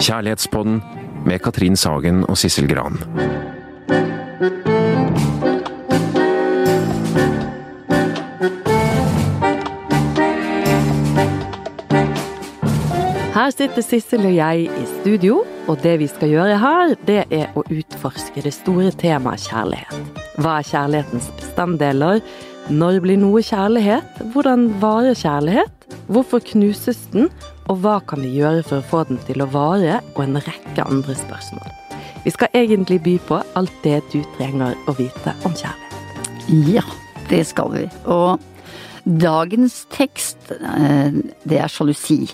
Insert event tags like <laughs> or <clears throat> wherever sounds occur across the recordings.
Kjærlighetspodden med Katrin Sagen og Sissel Gran. Her sitter Sissel og jeg i studio, og det vi skal gjøre her, det er å utforske det store temaet kjærlighet. Hva er kjærlighetens bestanddeler? Når blir noe kjærlighet? Hvordan varer kjærlighet? Hvorfor knuses den? Og hva kan vi gjøre for å få den til å vare? Og en rekke andre spørsmål. Vi skal egentlig by på alt det du trenger å vite om kjærlighet. Ja, det skal vi. Og dagens tekst, eh, det er sjalusi.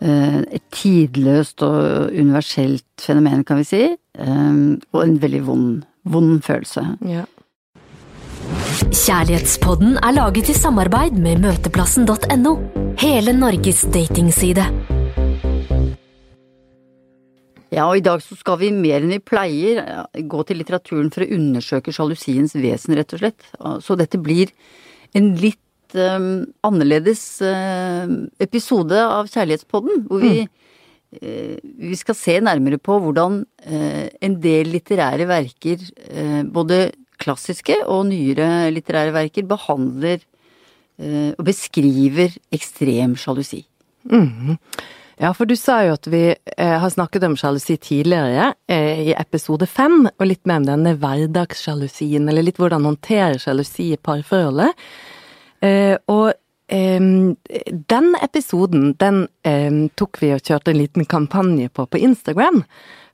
Eh, Et tidløst og universelt fenomen, kan vi si. Eh, Og en veldig vond, vond følelse. Ja. Kjærlighetspodden er laget i samarbeid med møteplassen.no. Hele Norges datingside. Ja, og i dag så skal vi mer enn vi pleier eh, gå til litteraturen for å undersøke sjalusiens vesen, rett og slett. Så dette blir en litt um, annerledes uh, episode av Kjærlighetspodden, hvor vi, eh, vi skal se nærmere på hvordan en del litterære verker, både klassiske og nyere litterære verker, behandler eh, og beskriver ekstrem sjalusi. Ja, for du sa jo at vi eh, har snakket om sjalusi tidligere, eh, i episode fem, og litt mer om denne hverdagssjalusien, eller litt hvordan håndtere sjalusi i parforholdet. Og den episoden, den tok vi og kjørte en liten kampanje på på Instagram.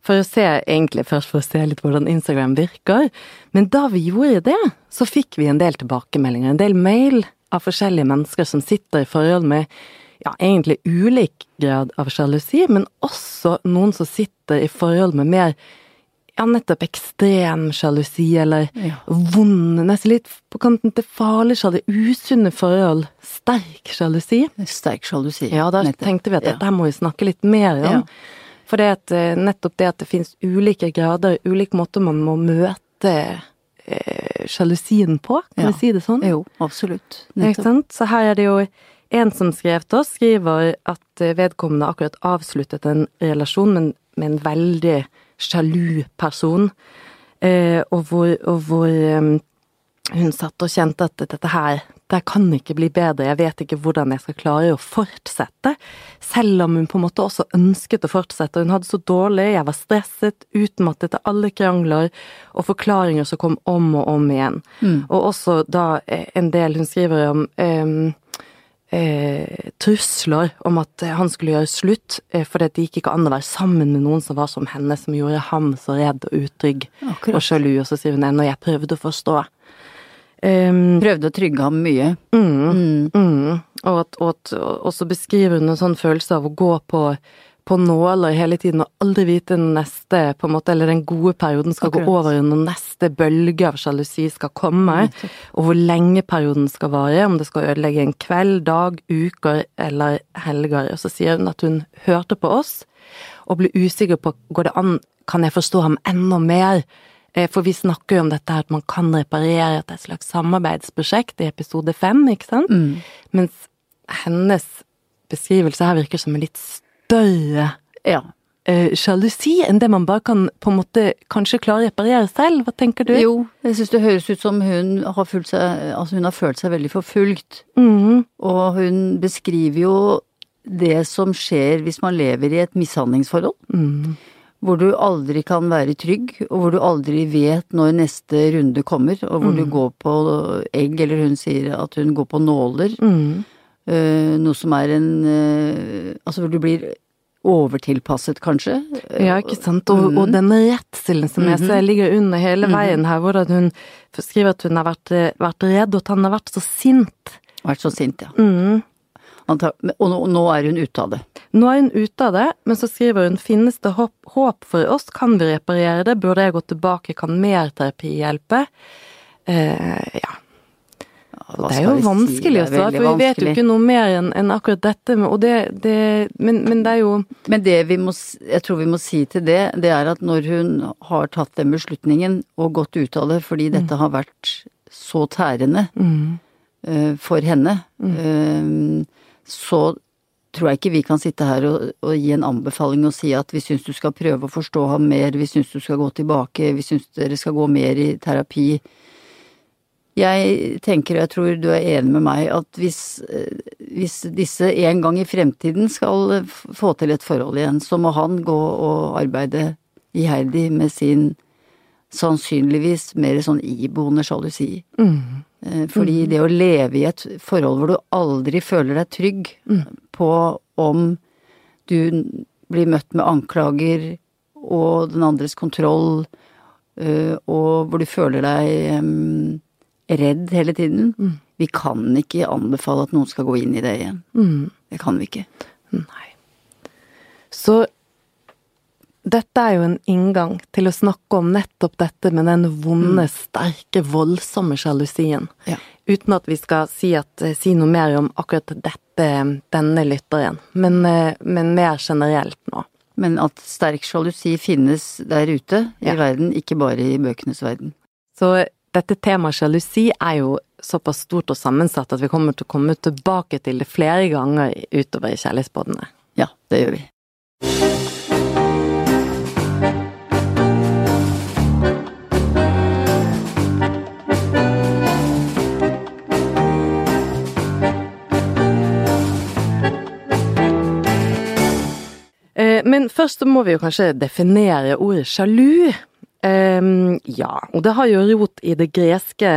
For å se, egentlig først for å se litt hvordan Instagram virker. Men da vi gjorde det, så fikk vi en del tilbakemeldinger, en del mail av forskjellige mennesker som sitter i forhold med ja, egentlig ulik grad av sjalusi, men også noen som sitter i forhold med mer ja, nettopp ekstrem sjalusi, eller Ja. vond, nesten litt på kanten til farlig sjalusi, usunne forhold, sterk sjalusi. Sterk sjalusi. Ja, da tenkte vi at dette må vi snakke litt mer om. Ja. For det at eh, nettopp det at det finnes ulike grader, ulike måter man må møte eh, sjalusien på, kan Ja. vi si det sånn? Jo, absolutt. Nettopp. Så her er det jo en som skrev til oss, skriver at eh, vedkommende akkurat avsluttet en relasjon med, en- med en veldig sjalu person, eh, og hvor, og hvor um, hun satt og kjente at dette her, det kan ikke bli bedre, jeg vet ikke hvordan jeg skal klare å fortsette, selv om hun på en måte også ønsket å fortsette, hun hadde så dårlig, jeg var stresset, utmattet av alle krangler, og forklaringer som kom om og om igjen. Og også da eh, en del hun skriver om um, eh, trusler om at han skulle gjøre slutt, eh, fordi det gikk ikke an å være sammen med noen som var som henne, som gjorde ham så redd og utrygg Akkurat. og sjalu, og så sier hun ennå jeg prøvde å forstå. Um, Prøvde å trygge ham mye. mm, mm, og, at, og, at, også beskriver hun en sånn følelse av å gå på, på nåler hele tiden og aldri vite den neste, på en måte, eller den gode perioden skal Akkurat. gå over, når neste bølge av sjalusi skal komme, og hvor lenge perioden skal vare, om det skal ødelegge en kveld, dag, uker eller helger. Og så sier hun at hun hørte på oss, og ble usikker på går det an, kan jeg forstå ham enda mer? Eh, For vi snakker jo om dette her at man kan reparere et slags samarbeidsprosjekt i episode fem, ikke sant? Mens hennes beskrivelse her virker som en litt større Ja. eh, sjalusi enn det man bare kan på en måte kanskje klare å reparere selv. Hva tenker du? Jo, jeg syns det høres ut som hun har, følt seg, altså hun har følt seg veldig forfulgt. Mm. Og hun beskriver jo det som skjer hvis man lever i et mishandlingsforhold. Mhm. Hvor du aldri kan være trygg, og hvor du aldri vet når neste runde kommer, og hvor du går på egg, eller hun sier at hun går på nåler. Mm. Uh, noe som er en uh, Altså hvor du blir overtilpasset, kanskje. Ja, ikke sant. Og, og den redselen som jeg ser ligger under hele veien her, hvor hun skriver at hun har vært, eh, vært redd, og at han har vært så sint. Vært så sint, ja. Mhm. Og nå, er hun ute av det. Nå er hun ute av det, men så skriver hun finnes det håp, for oss, kan vi reparere det, burde jeg gå tilbake, kan mer terapi hjelpe? Eh, ja. Det er jo vanskelig å er svare, for vi vet jo ikke noe mer enn en akkurat dette, det, det men, men det er jo Men det vi må, jeg tror vi må si til det, det er at når hun har tatt den beslutningen og gått ut av det fordi dette har vært så tærende mm, uh, for henne, eh, så tror jeg ikke vi kan sitte her og, og gi en anbefaling og si at vi syns du skal prøve å forstå ham mer, vi syns du skal gå tilbake, vi syns dere skal gå mer i terapi. Jeg tenker, og jeg tror du er enig med meg, at hvis, eh, hvis disse en gang i fremtiden skal få til et forhold igjen, så må han gå og arbeide iherdig med sin sannsynligvis mer sånn iboende sjalusi. Mm. Fordi det å leve i et forhold hvor du aldri føler deg trygg på om du blir møtt med anklager og den andres kontroll, øh, og hvor du føler deg redd hele tiden Vi kan ikke anbefale at noen skal gå inn i det igjen. Mm. Det kan vi ikke. Nei. Så dette er jo en inngang til å snakke om nettopp dette med den vonde, sterke, voldsomme sjalusien. Ja. Uten at vi skal si, at, eh, si noe mer om akkurat dette, denne lytteren, men, eh, men mer generelt nå. Men at sterk sjalusi finnes der ute i Ja. verden, ikke bare i bøkenes verden. Så dette temaet sjalusi er jo såpass stort og sammensatt at vi kommer til å komme tilbake til det flere ganger utover i Kjærlighetsbåtene. Ja, det gjør vi. Men først må vi jo kanskje definere ordet sjalu. Um, ja, og det har jo rot i det greske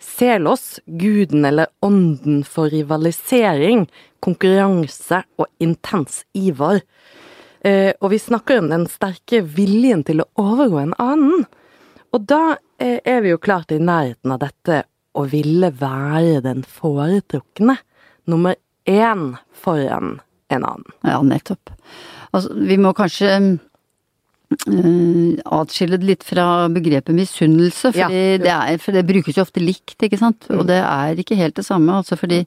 selos, guden eller ånden for rivalisering, konkurranse og intens iver. Uh, og vi snakker om den sterke viljen til å overgå en annen. Og da uh, er vi jo klart i nærheten av dette å ville være den foretrukne. Nummer én foran en annen. Ja, nettopp. Altså, vi må kanskje eh, atskille det litt fra begrepet misunnelse, Ja. det er, for det brukes jo ofte likt, ikke sant? Og det er ikke helt det samme, altså fordi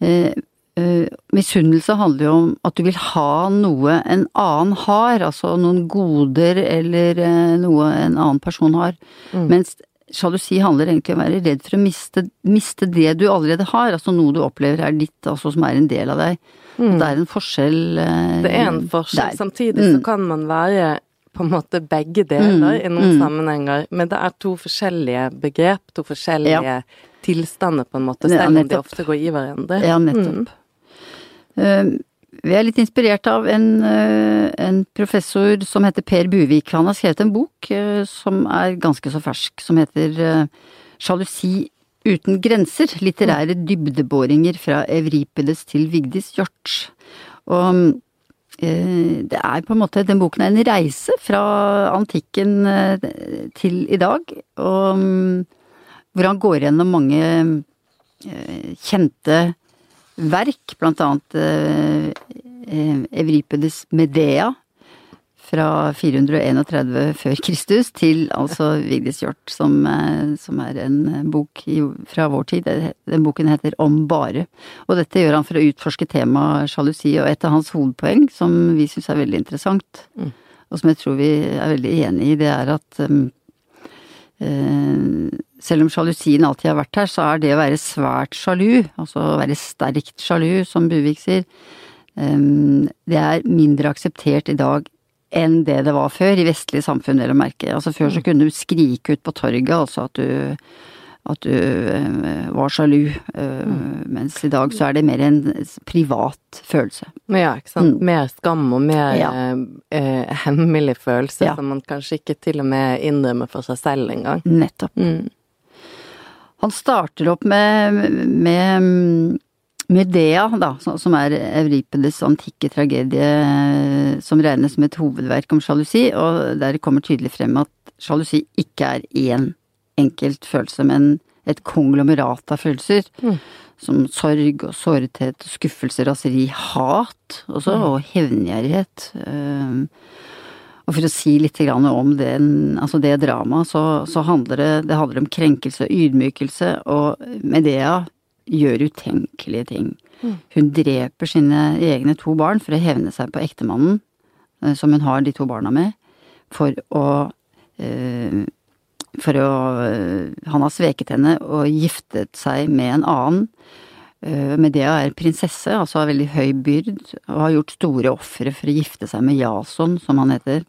eh, eh, misunnelse handler jo om at du vil ha noe en annen har, altså noen goder eller noe en annen person har. Mens sjalusi handler egentlig om å være redd for å miste, miste det du allerede har, altså noe du opplever er ditt, altså som er en del av deg. Det er en forskjell eh, Det er en forskjell. der. Samtidig så kan man være på en måte begge deler i noen sammenhenger, men det er to forskjellige begrep, to forskjellige tilstander på en måte, selv om de ofte går i hverandre. Ja, nettopp. Eh, vi er litt inspirert av en, eh, en professor som heter Per Buvik. Han har skrevet en bok eh, som er ganske så fersk, som heter eh, Sjalusi uten grenser. Litterære dybdeboringer fra Evripides til Vigdis Hjort. Og det er på en måte, den boken er en reise fra antikken til i dag, og mm, hvor han går gjennom mange kjente verk, blant annet eh, Evripedes Medea fra 431 før Kristus til altså Vigdis Hjort, som, eh, som er en bok fra vår tid. Den boken heter Om bare. Og dette gjør han for å utforske temaet sjalusi, og et av hans hovedpoeng, som vi syns er veldig interessant, og som jeg tror vi er veldig enig i, det er at um, eh, selv om sjalusien alltid har vært her, så er det å være svært sjalu, altså å være sterkt sjalu, som Buvik sier, det er mindre akseptert i dag enn det det var før, i vestlige samfunn, vel å merke. Altså før så kunne du skrike ut på torget, altså at du at du var sjalu, Mm. mens i dag så er det mer en privat følelse. Ja, ikke sant. Mer skam og mer Ja. eh, hemmelig følelse Ja. som man kanskje ikke til og med innrømmer for seg selv engang. Nettopp. Mm. Han starter opp med, med Medea, da, som er Euripedes antikke tragedie eh, som regnes som et hovedverk om sjalusi, og der kommer tydelig frem at sjalusi ikke er én enkelt følelse, men et konglomerat av følelser. Som sorg og sårthet, skuffelse, raseri, hat også, og hevngjerrighet. Og for å si litt om den, altså det dramaet, så, så handler det, det handler om krenkelse og ydmykelse, og Medea gjør utenkelige ting. Hun dreper sine egne to barn for å hevne seg på ektemannen, eh, som hun har de to barna med, for å eh, For å eh, Han har sveket henne og giftet seg med en annen. Medea er prinsesse, altså har veldig høy byrd, og har gjort store ofre for å gifte seg med Jason, som han heter.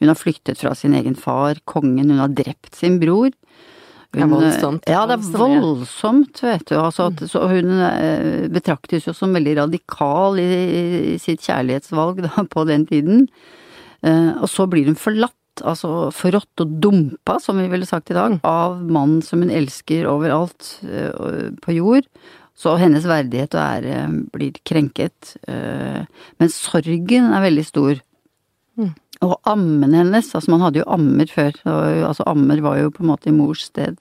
Hun har flyktet fra sin egen far, kongen, hun har drept sin bror. Det er voldsomt. Ja, det er Voldsomt, vet du. Altså, at, så hun eh, betraktes jo som veldig radikal i, i sitt kjærlighetsvalg da, på den tiden. Eh, og så blir hun forlatt, altså forrådt og dumpa, som vi ville sagt i dag, av mannen som hun elsker overalt eh, på jord. Så hennes verdighet og ære blir krenket. eh, men sorgen er veldig stor. Og ammen hennes, altså man hadde jo ammer før, altså ammer var jo på en måte i mors sted.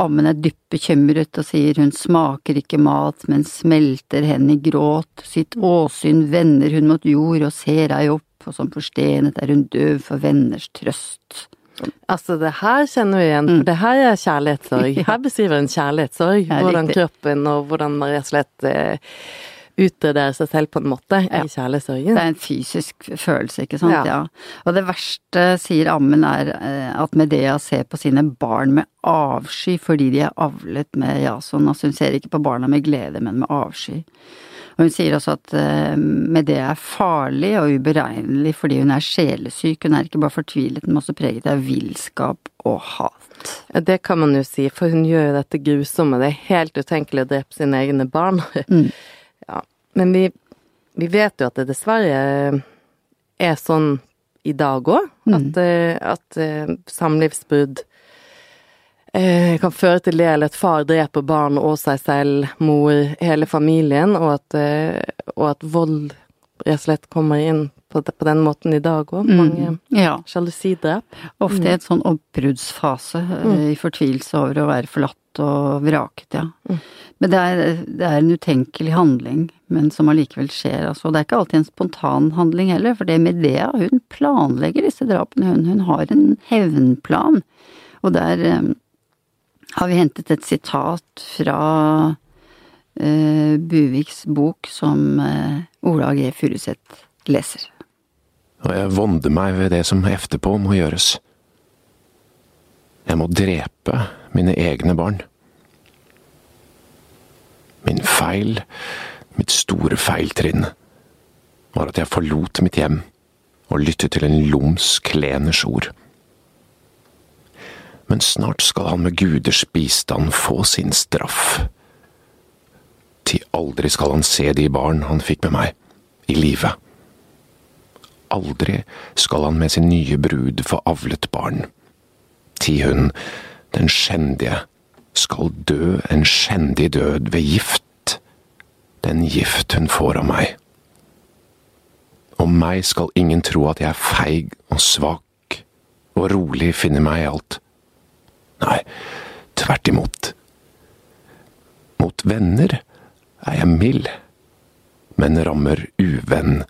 Ammen er dypt bekymret og sier hun smaker ikke mat, men smelter hen i gråt, sitt åsyn vender hun mot jord og ser ei opp, og som forstenet er hun døv for venners trøst. Altså, det her kjenner vi igjen, for det her er kjærlighetssorg. <laughs> Her beskriver en kjærlighetssorg. Hvordan kroppen og hvordan man rett og slett eh, seg selv på en måte Ja. i kjærlighetssorgen. Det er en fysisk følelse, ikke sant? Ja. Ja. Og det verste, sier ammen, er eh, at Medea ser på sine barn med avsky fordi de er avlet med Jason. Altså hun ser ikke på barna med glede, men med avsky. Og hun sier også at eh, Medea er farlig og uberegnelig fordi hun er sjelesyk. Hun er ikke bare fortvilet, men også preget av villskap og hat. Ja, Det kan man jo si, for hun gjør jo dette grusomme. Det er helt utenkelig å drepe sine egne barn. Mm. Men vi, vi vet jo at det dessverre er sånn i dag òg. Mm. At, eh, at eh, samlivsbrudd eh, kan føre til det, eller at far dreper barn og seg selv, mor, hele familien, og at, og at vold rett og slett kommer inn på, på den måten i dag òg. Mange Mm. Ja. sjalusidrap. Ofte i et sånn oppbruddsfase, mm. i fortvilelse over å være forlatt og vraket, ja. Men det er, det er en utenkelig handling, men som allikevel skjer, altså. Det er ikke alltid en spontan handling heller, for det Medea, hun planlegger disse drapene, hun, hun har en hevnplan. Og der um, har vi hentet et sitat fra eh, Buviks bok som eh, Ola G. Furuseth leser. Og jeg vonder meg ved det som efterpå må gjøres. Jeg må drepe mine egne barn. Min feil, mitt store feiltrinn, var at jeg forlot mitt hjem og lyttet til en lumsk leners ord. Men snart skal han med guders bistand få sin straff. Til aldri skal han se de barn han fikk med meg, i live. Aldri skal han med sin nye brud få avlet barn. Ti hun, den skjendige, skal dø en skjendig død ved gift, den gift hun får av meg. Om meg skal ingen tro at jeg er feig og svak og rolig finner meg i alt. Nei, tvert imot. Mot venner er jeg mild, men rammer uvenn.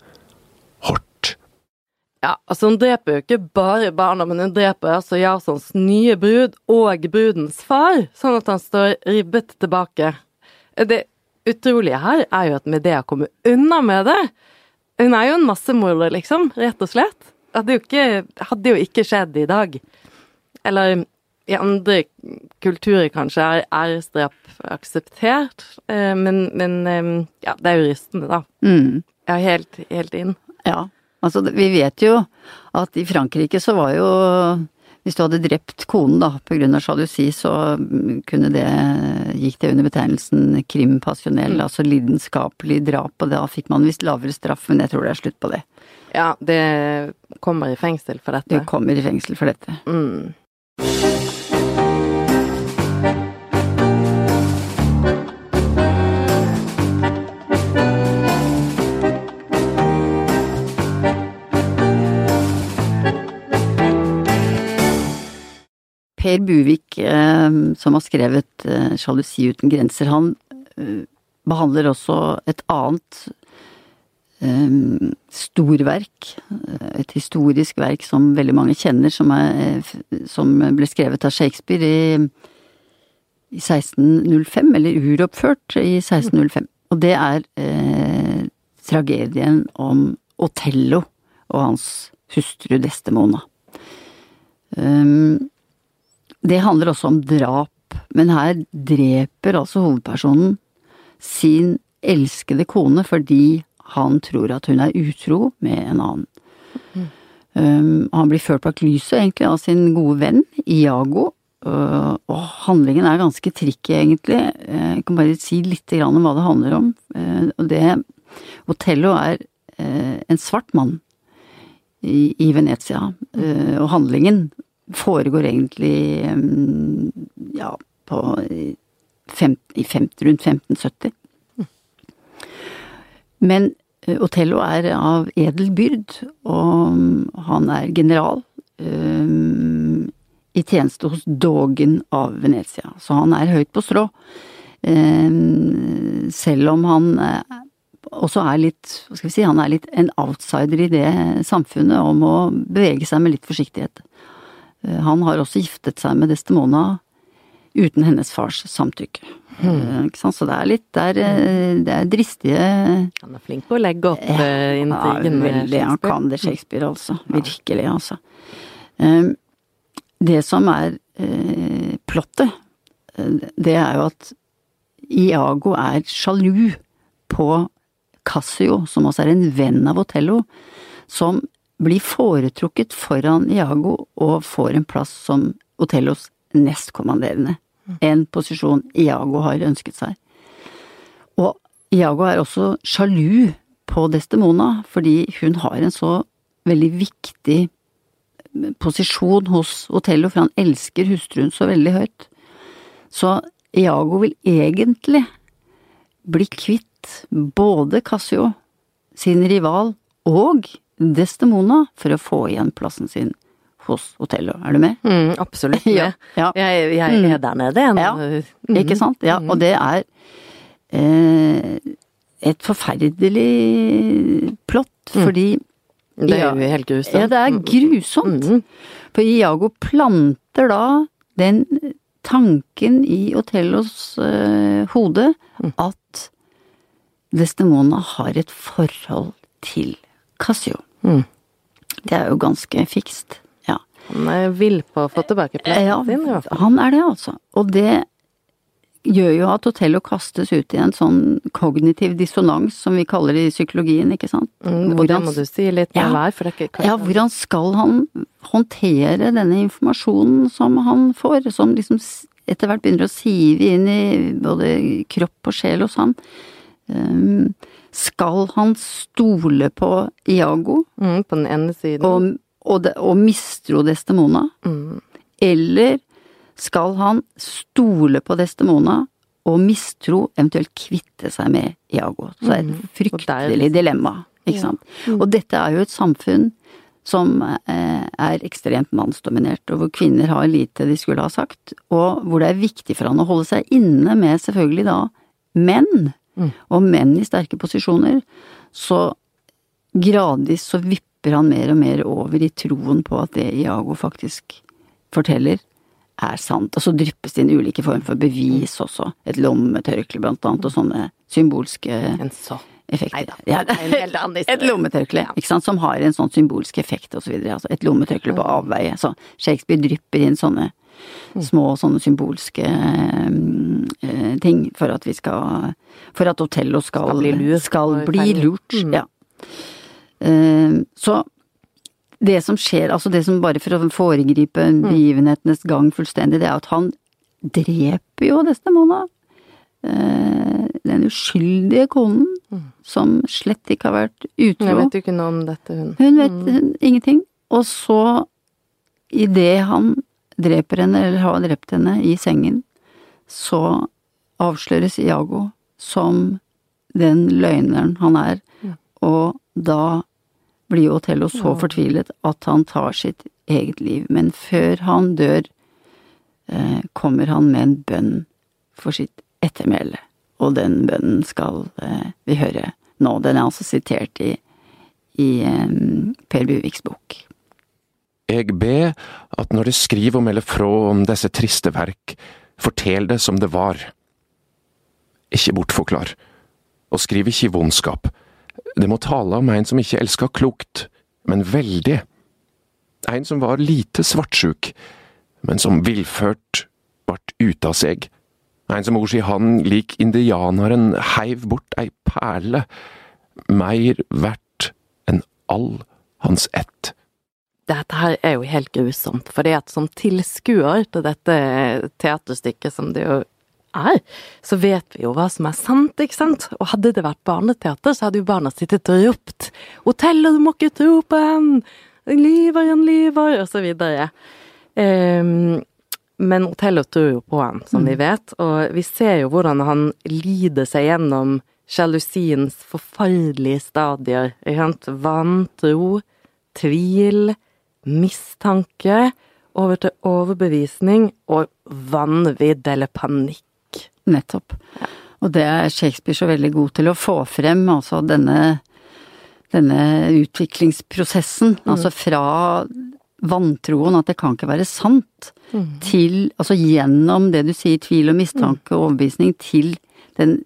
Ja, altså hun dreper jo ikke bare barna, men hun dreper altså Jarsons nye brud og brudens far, sånn at han står ribbet tilbake. Det utrolige her er jo at Medea kommer unna med det. Hun er jo en massemorder, liksom, rett og slett. Hadde jo ikke, hadde jo ikke skjedd i dag. Eller i andre kulturer kanskje er æresdrap akseptert, eh, men, men eh, ja, det er jo rystende, da. Mm. Er helt, helt inn. Ja, altså vi vet jo at i Frankrike så var jo Hvis du hadde drept konen da, på grunn av sjalusi, så mm, kunne det Gikk det under betegnelsen krim passionnel, altså lidenskapelig drap, og da fikk man visst lavere straff, men jeg tror det er slutt på det. Ja, det kommer i fengsel for Du dette. kommer i fengsel for dette. Mm. Per Buvik, eh, som har skrevet eh, 'Sjalusi uten grenser', han eh, behandler også et annet storverk, et historisk verk som veldig mange kjenner, som, er, som ble skrevet av Shakespeare i, i 1605, eller uroppført i 1605. Og det er eh, tragedien om Otello og hans hustru Destemona. Um, det handler også om drap, men her dreper altså hovedpersonen sin elskede kone fordi han tror at hun er utro med en annen. Um, han blir ført bak lyset, egentlig, av sin gode venn Iago. Uh, og handlingen er ganske tricky, egentlig. Uh, jeg kan bare si litt om hva det handler om. Uh, og det Otello er uh, en svart mann i, i Venezia, og handlingen foregår egentlig ja, på fem, fem, rundt 1570. Men uh, Otello er av edel byrd, og han er general um, i tjeneste hos dogen av Venezia, så han er høyt på strå. Um, selv om han uh, også er litt, hva skal vi si, han er litt en outsider i det samfunnet om å bevege seg med litt forsiktighet. Uh, han har også giftet seg med Destemona uten hennes fars samtykke. Mm. Så det er litt det er, det er dristige Han er flink på å legge opp ja, intrigen. Ja, veldig. Han kan det, Shakespeare, altså. Virkelig, altså. Um, det som er plottet, det er jo at Iago er sjalu på Cassio, som også er en venn av Otello, som blir foretrukket foran Iago og får en plass som Otellos nestkommanderende en posisjon Iago har ønsket seg. Og Iago er også sjalu på Destemona, fordi hun har en så veldig viktig posisjon hos Otello, for han elsker hustruen så veldig høyt. Så Iago vil egentlig bli kvitt både Cassio, sin rival, og Destemona for å få igjen plassen sin hos Otello. Er du med? Mm, absolutt. <laughs> Ja, ja. Jeg, jeg, er der nede. igjen. ja, mm. ikke sant. Ja, og det er eh, et forferdelig plott, mm. fordi Det er jo helt grusomt. Ja, det er grusomt. Mm. For Iago planter da den tanken i Otellos eh, hode mm. at Destemona har et forhold til Cassio. Mm. Det er jo ganske fikst. Ja. Han er vill på å få tilbake plassen ja, sin, i hvert fall. Han er det, altså. Og det gjør jo at Otello kastes ut i en sånn kognitiv dissonans, som vi kaller det i psykologien, ikke sant. Mm, hvor må du si litt mer ja, hver, for det er ikke Ja, hvordan skal han håndtere denne informasjonen som han får, som liksom etter hvert begynner å sive inn i både kropp og sjel hos ham. Um, skal han stole på Iago? Mm, på den ene siden. Og og, de, og mistro Destemona? Mm. Eller skal han stole på Destemona og mistro, eventuelt kvitte seg med Iago? Så det er et Mm. fryktelig dilemma, ikke sant. Mm. Og dette er jo et samfunn som eh, er ekstremt mannsdominert, og hvor kvinner har lite de skulle ha sagt, og hvor det er viktig for han å holde seg inne med selvfølgelig da menn, Mm. og menn i sterke posisjoner, så gradvis så vipper han mer og mer over i troen på at det Iago faktisk forteller, er sant. Og så dryppes det inn ulike former for bevis også. Et lommetørkle blant annet, og sånne symbolske En så. effekter. Ja, er annen <laughs> historie. et lommetørkle, ikke sant, som har en sånn symbolsk effekt og så videre. Altså et lommetørkle på avveie. Så Shakespeare drypper inn sånne små sånne symbolske eh, ting for at vi skal For at Otello skal, Skal bli lurt skal bli lurt. Mm. Ja. Eh, så det som skjer, altså det som bare for å foregripe Mm. begivenhetenes gang fullstendig, det er at han dreper jo neste Eh, den uskyldige konen, som slett ikke har vært utro. utro. vet jo ikke noe om dette, hun. Hun vet hun, ingenting. Og så, idet han dreper henne, eller har drept henne, i sengen, så avsløres Iago som den løgneren han er, og da blir Otello så fortvilet at han tar sitt eget liv. Men før han dør, eh, kommer han med en bønn for sitt ettermæle. Og den bønnen skal eh, vi høre nå. Den er altså sitert i, i eh, Per Buviks bok. Eg be at når det skriv og melder frå om disse triste verk, fortel det som det var. Ikke bortforklar, og skriv ikke i vondskap. Det må tale om en som ikke elska klokt, men veldig. En som var lite svartsjuk, men som villført vart ute av seg, Ein som ord sier han, lik indianeren, heiv bort ei perle, meir verdt enn all hans ett. Dette her er jo helt grusomt, for det at som tilskuer til dette teaterstykket, som det jo er, så vet vi jo hva som er sant, ikke sant? Og hadde det vært barneteater, så hadde jo barna sittet og ropt 'Otello, du må ikke tro på ham! Han lyver, han lyver!' og så videre. Um, men Otello tror jo på ham, som vi vet, og vi ser jo hvordan han lider seg gjennom sjalusiens forferdelige stadier. Vantro, tvil, mistanke, over til overbevisning og vanvidd eller panikk. Nettopp. Og det er Shakespeare så veldig god til å få frem, altså denne, denne utviklingsprosessen. Altså fra vantroen, at det kan ikke være sant, til Altså gjennom det du sier, tvil og mistanke og overbevisning, til den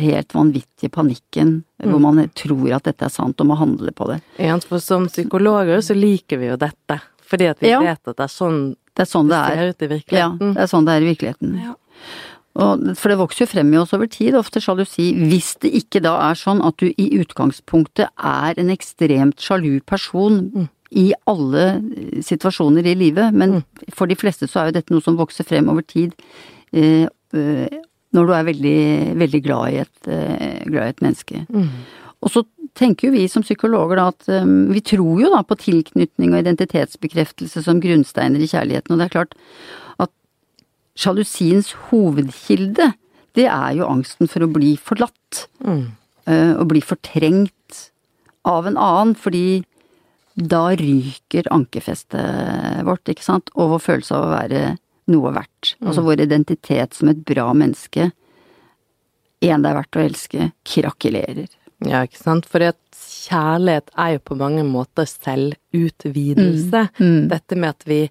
helt vanvittige panikken hvor man tror at dette er sant og må handle på det. Ja, for som psykologer så liker vi jo dette, fordi at vi Ja. vet at det er sånn Det er sånn det det ser er. ut i virkeligheten. Ja, det er sånn det er i virkeligheten. Ja. Og, for det vokser jo frem i oss over tid, ofte sjalusi, hvis det ikke da er sånn at du i utgangspunktet er en ekstremt sjalu person i alle situasjoner i livet, men for de fleste så er jo dette noe som vokser frem over tid eh, når du er veldig, veldig glad i et, eh, glad i et menneske. Og så tenker jo vi som psykologer da at um, vi tror jo da på tilknytning og identitetsbekreftelse som grunnsteiner i kjærligheten, og det er klart at sjalusiens hovedkilde, det er jo angsten for å bli forlatt. eh, Og bli fortrengt av en annen, fordi da ryker ankerfestet vårt, ikke sant, og vår følelse av å være noe verdt. Altså vår identitet som et bra menneske, en det er verdt å elske, krakelerer. Ja, ikke sant? For at kjærlighet er jo på mange måter selvutvidelse. Dette med at vi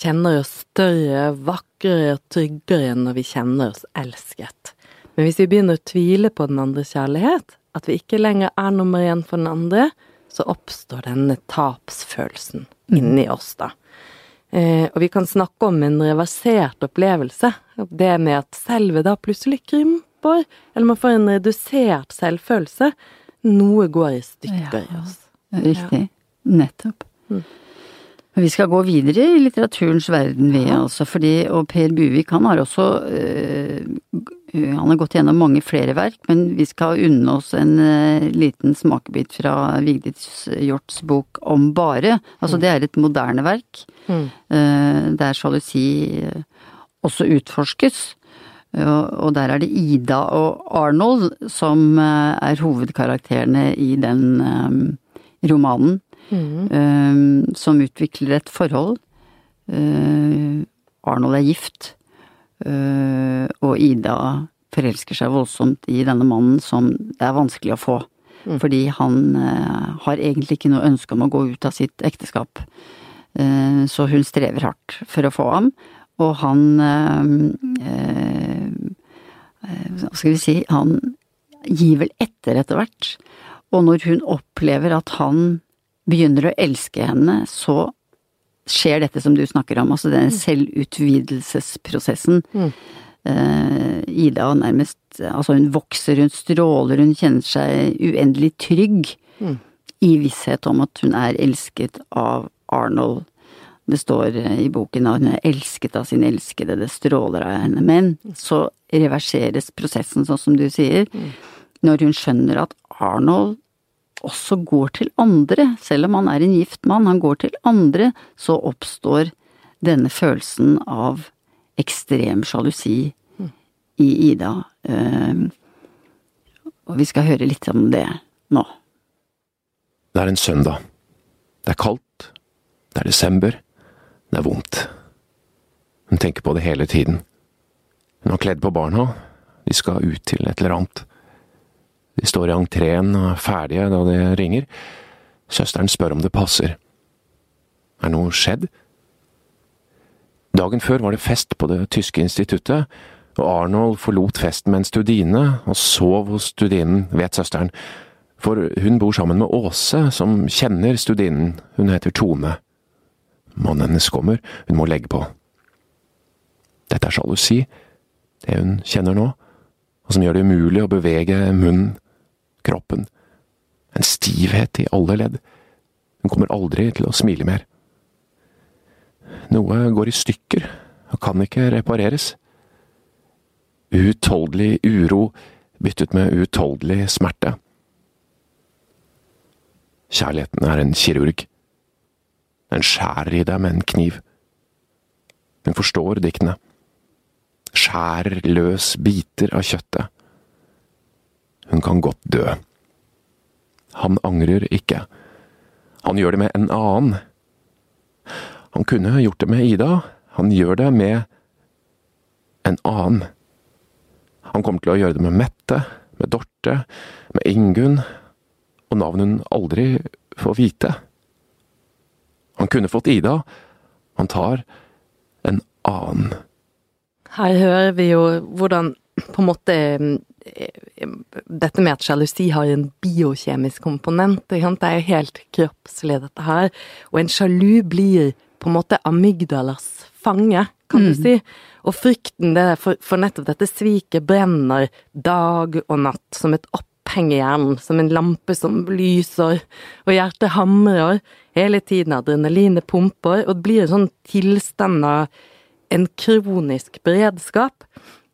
kjenner oss større, vakrere og tryggere når vi kjenner oss elsket. Men hvis vi begynner å tvile på den andres kjærlighet, at vi ikke lenger er nummer én for den andre, så oppstår denne tapsfølelsen inni oss, da. Eh, og vi kan snakke om en reversert opplevelse. Det med at selve da plutselig krymper, eller man får en redusert selvfølelse. Noe går i stykker i oss. Riktig. Nettopp. Men vi skal gå videre i litteraturens verden, vi altså, fordi Og Per Buvik, han har også øh, Han har gått gjennom mange flere verk, men vi skal unne oss en øh, liten smakebit fra Vigdis Hjorts bok Om bare. Altså, det er et moderne verk, Mm. der sjalusi også utforskes. Og, der er det Ida og Arnold som er hovedkarakterene i den romanen. eh, som utvikler et forhold. Eh, Arnold er gift, eh, og Ida forelsker seg voldsomt i denne mannen som det er vanskelig å få. Fordi han eh, har egentlig ikke noe ønske om å gå ut av sitt ekteskap. Eh, så hun strever hardt for å få ham, og han eh, eh, eh, Hva skal vi si Han gir vel etter etter hvert. Og når hun opplever at han begynner å elske henne, så skjer dette som du snakker om, altså denne selvutvidelsesprosessen. Eh, Ida nærmest Altså hun vokser, hun stråler, hun kjenner seg uendelig trygg i visshet om at hun er elsket av Arnold. Det står eh, i boken at hun er elsket av sin elskede, det stråler av henne. Men så reverseres prosessen, sånn som du sier, når hun skjønner at Arnold også går til andre, selv om han er en gift mann, han går til andre, så oppstår denne følelsen av ekstrem sjalusi i Ida. Eh, Og vi skal høre litt om det nå. Det er en søndag. Det er kaldt. Det er desember. Det er vondt. Hun tenker på det hele tiden. Hun har kledd på barna. De skal ut til et eller annet. De står i entreen og er ferdige da det ringer. Søsteren spør om det passer. Er noe skjedd? Dagen før var det fest på det tyske instituttet, og Arnold forlot festen med en studine og sov hos studinen, vet søsteren, for hun bor sammen med Åse, som kjenner studinen, hun heter Tone. Mannen hennes kommer, hun må legge på. Dette er sjalusi. Det hun kjenner nå, og som gjør det umulig å bevege munnen, kroppen. En stivhet i alle ledd. Hun kommer aldri til å smile mer. Noe går i stykker og kan ikke repareres. Uutholdelig uro byttet med uutholdelig smerte. Kjærligheten er en kirurg. Den skjærer i deg med en kniv. Hun forstår diktene. Skjærer løs biter av kjøttet. Hun kan godt dø. Han angrer ikke. Han gjør det med en annen. Han kunne gjort det med Ida, han gjør det med en annen. Han kommer til å gjøre det med Mette, med Dorte, med Ingunn, og navn hun aldri får vite. Han kunne fått Ida, han tar en annen. Her hører vi jo hvordan på en måte dette med at sjalusi har en biokjemisk komponent, det er jo helt kroppslig, dette her. Og en sjalu blir på en måte amygdalas fange, kan du mm. si. Og frykten det for, for nettopp dette sviket brenner dag og natt som et oppheng i hjernen, som en lampe som lyser, og hjertet hamrer. Hele tiden adrenalinet pumper, og det blir en sånn tilstand av en kronisk beredskap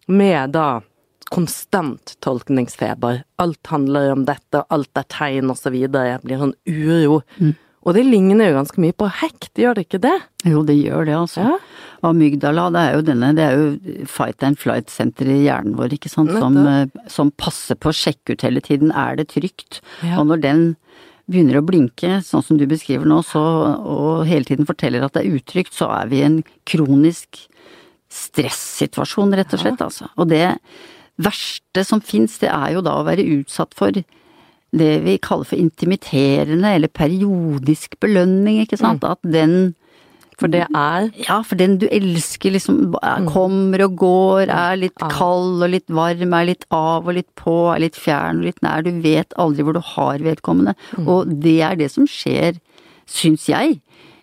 med da konstant tolkningsfeber. Alt handler om dette, alt er tegn og så videre. jeg blir sånn uro. Mm. Og det ligner jo ganske mye på hekt, gjør det ikke det? Jo, det gjør det, altså. Ja. Amygdala, det er jo denne, det er jo fight and flight-senteret i hjernen vår, ikke sant, som, eh, som, passer på å sjekke ut hele tiden, er det trygt? Ja. Og når den begynner å blinke, sånn som du beskriver nå, så, og hele tiden forteller at det er utrygt, så er vi i en kronisk stressituasjon, rett og slett, ja. altså. Og det verste som fins, det er jo da å være utsatt for det vi kaller for intimiterende eller periodisk belønning, ikke sant. Mm. At den for det er Ja, for den du elsker liksom mm. kommer og går, er litt kald og litt varm, er litt av og litt på, er litt fjern og litt nær. Du vet aldri hvor du har vedkommende. Mm. Og det er det som skjer, syns jeg,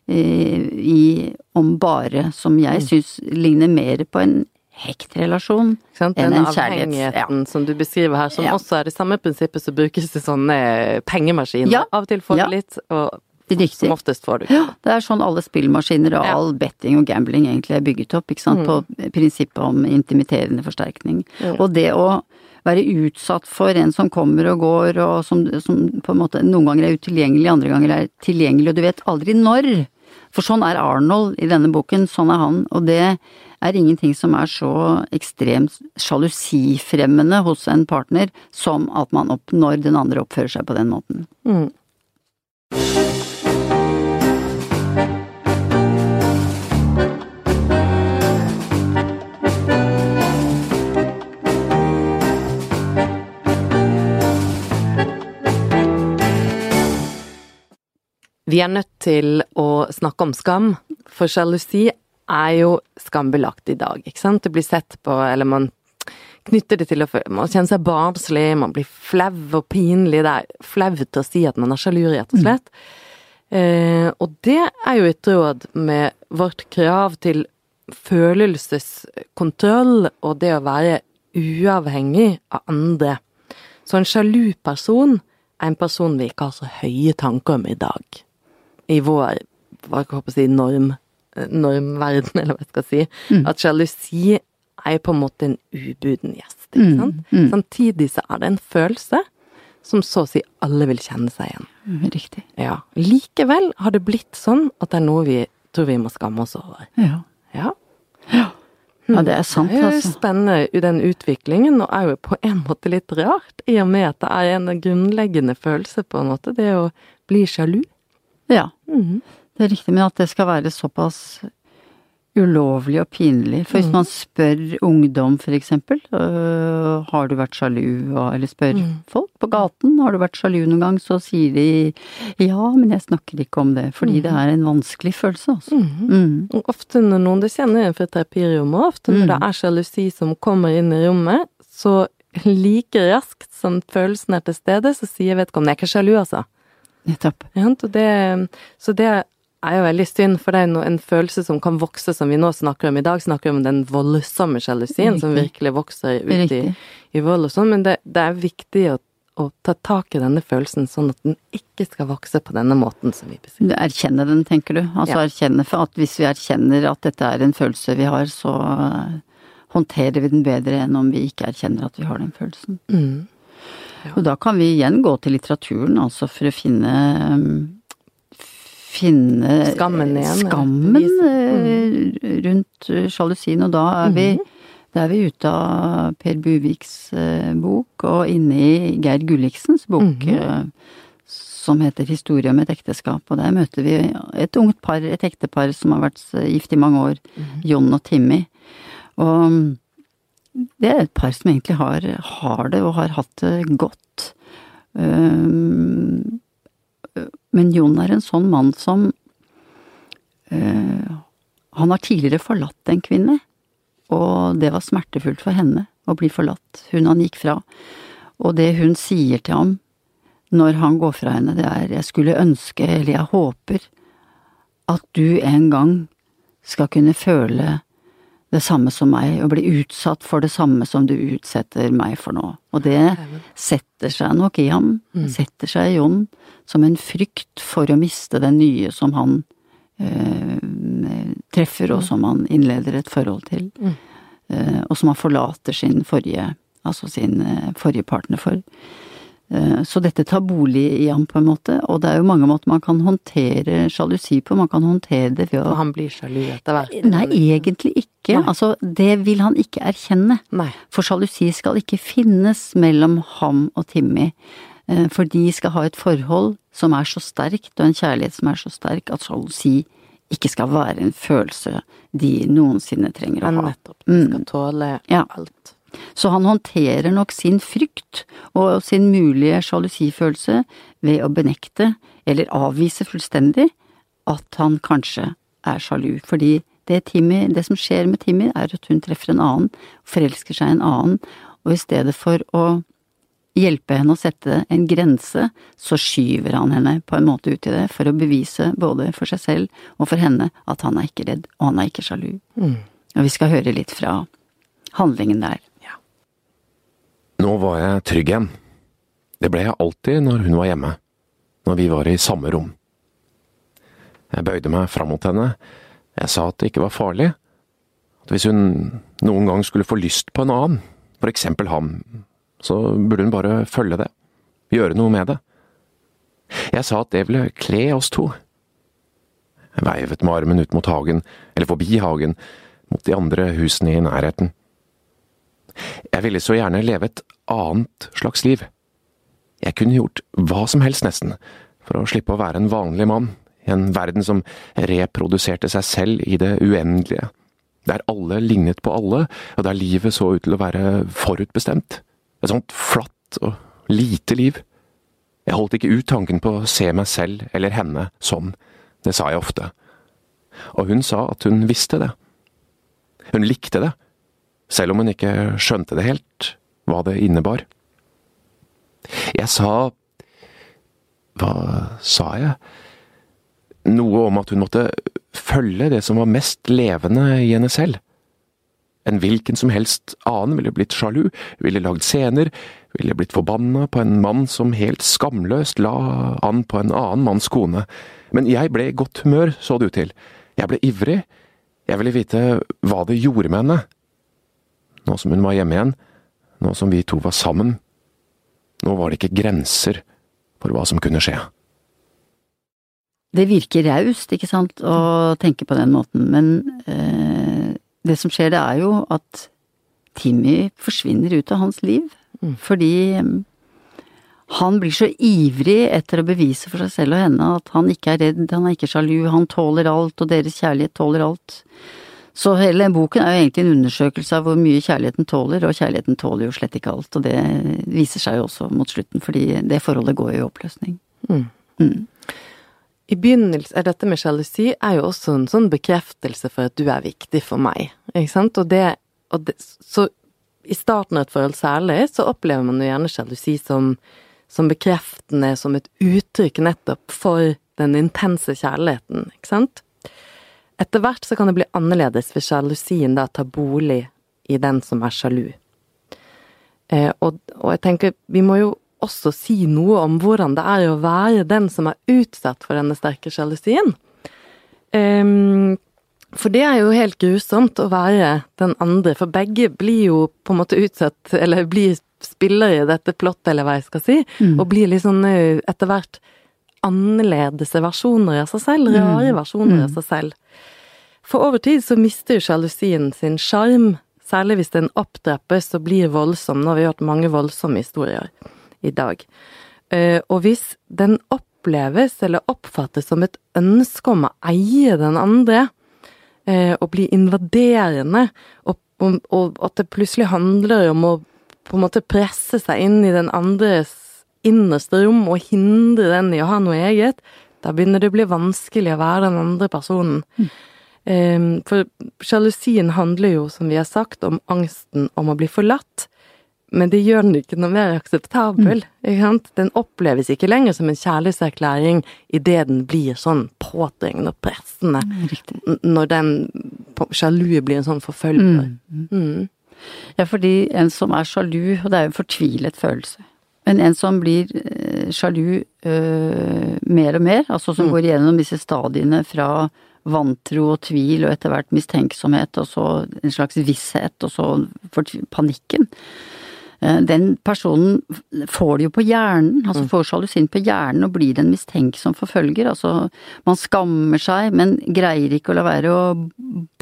eh, i Om bare, som jeg mm. syns ligner mer på en hektrelasjon enn en avhengigheten ja. som du beskriver her, som ja. også er det samme prinsippet som brukes til sånne pengemaskiner. Ja. Av og til får du litt, og som oftest får du ikke. Det er sånn alle spillmaskiner og all betting og gambling egentlig er bygget opp, ikke sant, mm. på prinsippet om intimiterende forsterkning. Og det å være utsatt for en som kommer og går, og som, som på en måte noen ganger er utilgjengelig, andre ganger er tilgjengelig, og du vet aldri når. For sånn er Arnold i denne boken, sånn er han, og det er ingenting som er så ekstremt sjalusifremmende hos en partner som at man opp, når den andre oppfører seg på den måten. Mm. Vi er nødt til å snakke om skam, for sjalusi er jo skambelagt i dag, ikke sant. Det blir sett på, eller man knytter det til å Man kjenner seg barnslig, man blir flau og pinlig. Det er flaut å si at man er sjalu, rett og mm. slett. Mm. Eh, og det er jo i tråd med vårt krav til følelseskontroll og det å være uavhengig av andre. Så en sjalu person er en person vi ikke har så høye tanker om i dag. I vår hva jeg håper å si, norm normverden, <laughs> eller hva jeg skal si. Mm. At sjalusi er på en måte en ubuden gjest, ikke mm, sant. Mm. Samtidig så er det en følelse som så å si alle vil kjenne seg igjen. Mm, riktig. Ja. Likevel har det blitt sånn at det er noe vi tror vi må skamme oss over. Ja. Ja. ja. Ja, det er sant, altså. Det er jo altså. spennende den utviklingen, og er jo på en måte litt rart, i og med at det er en grunnleggende følelse, på en måte, det å bli sjalu. Ja. Mm -hmm. Det er riktig, men at det skal være såpass ulovlig og pinlig. For hvis mm. man spør ungdom for eksempel, øh, har du vært sjalu, eller spør mm. folk på gaten, har du vært sjalu noen gang, så sier de ja, men jeg snakker ikke om det, fordi mm. det er en vanskelig følelse, altså. Mm. mm. Ofte når noen, det kjenner jeg fra terapirommet, ofte når det mm. er sjalusi som kommer inn i rommet, så like raskt som følelsen er til stede, så sier vedkommende jeg er ikke sjalu, altså. Nettopp. Ja, det, så det er jo veldig synd, for det er jo en følelse som kan vokse, som vi nå snakker om. I dag snakker vi om den voldsomme sjalusien som virkelig vokser ut i, i, vold og sånn, men det, det, er viktig å, å, ta tak i denne følelsen, sånn at den ikke skal vokse på denne måten som vi beskriver. Erkjenne den, tenker du? Altså ja. erkjenne for at hvis vi erkjenner at dette er en følelse vi har, så håndterer vi den bedre enn om vi ikke erkjenner at vi har den følelsen. Mm. Ja. Og da kan vi igjen gå til litteraturen, altså for å finne finne Skammen igjen. Skammen mm. rundt sjalusien, og da er vi mm. Da er vi ute av Per Buviks bok og inne i Geir Gulliksens bok mm. som heter Historie om et ekteskap. Og der møter vi et ungt par, et ektepar som har vært gift i mange år, mm. John og Timmy. Og det er et par som egentlig har, har det, og har hatt det godt. Um, men Jon er en sånn mann som øh, Han har tidligere forlatt en kvinne, og det var smertefullt for henne å bli forlatt, hun han gikk fra. Og det hun sier til ham når han går fra henne, det er jeg skulle ønske, eller jeg håper, at du en gang skal kunne føle det samme som meg, og bli utsatt for det samme som du utsetter meg for nå. Og det setter seg nok i ham, mm. setter seg i Jon, som en frykt for å miste den nye som han øh, treffer, og mm. som han innleder et forhold til. Øh, og som han forlater sin forrige, altså sin øh, forrige partner for. Eh, så dette tar bolig i ham, på en måte, og det er jo mange måter man kan håndtere sjalusi på. Man kan håndtere det ved å For han blir sjalu etter hvert? Nei, egentlig ikke. Nei. Altså, det vil han ikke erkjenne. Nei. For sjalusi skal ikke finnes mellom ham og Timmy. Eh, for de skal ha et forhold som er så sterkt, og en kjærlighet som er så sterk, at sjalusi ikke skal være en følelse de noensinne trenger å ha. Men nettopp. De skal mm. tåle ja. alt. Så han håndterer nok sin frykt og sin mulige sjalusifølelse ved å benekte, eller avvise fullstendig, at han kanskje er sjalu. Fordi det, Timmy, det som skjer med Timmy, er at hun treffer en annen, forelsker seg en annen, og i stedet for å hjelpe henne å sette en grense, så skyver han henne på en måte ut i det, for å bevise både for seg selv og for henne at han er ikke redd, og han er ikke sjalu. Mm. Og vi skal høre litt fra handlingen der. Nå var jeg trygg igjen. Det ble jeg alltid når hun var hjemme, når vi var i samme rom. Jeg bøyde meg fram mot henne, jeg sa at det ikke var farlig, at hvis hun noen gang skulle få lyst på en annen, for eksempel ham, så burde hun bare følge det, gjøre noe med det. Jeg sa at det ville kle oss to. Jeg veivet med armen ut mot hagen, eller forbi hagen, mot de andre husene i nærheten. Jeg ville så gjerne leve et annet slags liv. Jeg kunne gjort hva som helst, nesten, for å slippe å være en vanlig mann, i en verden som reproduserte seg selv i det uendelige, der alle lignet på alle, og der livet så ut til å være forutbestemt. Et sånt flatt og lite liv. Jeg holdt ikke ut tanken på å se meg selv eller henne sånn, det sa jeg ofte. Og hun sa at hun visste det. Hun likte det, selv om hun ikke skjønte det helt, hva det innebar. Jeg sa… Hva sa jeg? Noe om at hun måtte følge det som var mest levende i henne selv. En hvilken som helst annen ville blitt sjalu, ville lagd scener, ville blitt forbanna på en mann som helt skamløst la an på en annen manns kone. Men jeg ble i godt humør, så det ut til. Jeg ble ivrig. Jeg ville vite hva det gjorde med henne nå som hun var hjemme igjen, nå som vi to var sammen. Nå var det ikke grenser for hva som kunne skje. Det virker raust, ikke sant, å tenke på den måten, men eh, det som skjer, det er jo at Timmy forsvinner ut av hans liv. Mm. Fordi eh, han blir så ivrig etter å bevise for seg selv og henne at han ikke er redd, han er ikke sjalu, han tåler alt, og deres kjærlighet tåler alt. Så hele boken er jo egentlig en undersøkelse av hvor mye kjærligheten tåler, og kjærligheten tåler jo slett ikke alt, og det viser seg jo også mot slutten, fordi det forholdet går jo i oppløsning. Mm. Mm. I begynnelsen, er dette med sjalusi er jo også en sånn bekreftelse for at du er viktig for meg, ikke sant, og det, og det Så i starten av et forhold særlig, så opplever man jo gjerne sjalusi som, som bekreftende, som et uttrykk nettopp for den intense kjærligheten, ikke sant? Etter hvert så kan det bli annerledes hvis sjalusien da tar bolig i den som er sjalu. Eh, og, og, jeg tenker, vi må jo også si noe om hvordan det er å være den som er utsatt for denne sterke sjalusien. Eh, for det er jo helt grusomt å være den andre, for begge blir jo på en måte utsatt, eller blir spillere i dette plottet, eller hva jeg skal si, mm. og blir litt sånn eh, etter hvert annerledes versjoner av seg selv, rare mm. versjoner av mm. seg selv. For over tid så mister sjalusien sin sjarm, særlig hvis den opptrappes og blir voldsom. Nå har vi hørt mange voldsomme historier i dag. Eh, og hvis den oppleves eller oppfattes som et ønske om å eie den andre, eh, og bli invaderende, og, at det plutselig handler om å på en måte presse seg inn i den andres innerste rom og hindre den i å ha noe eget, da begynner det å bli vanskelig å være den andre personen. Mm. Um, for sjalusien handler jo, som vi har sagt, om angsten om å bli forlatt. Men det gjør den ikke noe mer akseptabel. Mm. Den oppleves ikke lenger som en kjærlighetserklæring idet den blir sånn påtrengende og pressende. Mm, når den sjalu blir en sånn forfølger. Mm. Mm. Ja, fordi en som er sjalu, og det er jo en fortvilet følelse. Men en som blir eh, sjalu øh, mer og mer, altså som mm. går igjennom disse stadiene fra vantro og tvil og etter hvert mistenksomhet og så en slags visshet og så panikken. Eh, den personen får det jo på hjernen, altså mm. får sjalusien på hjernen og blir en mistenksom forfølger. Altså, man skammer seg, men greier ikke å la være å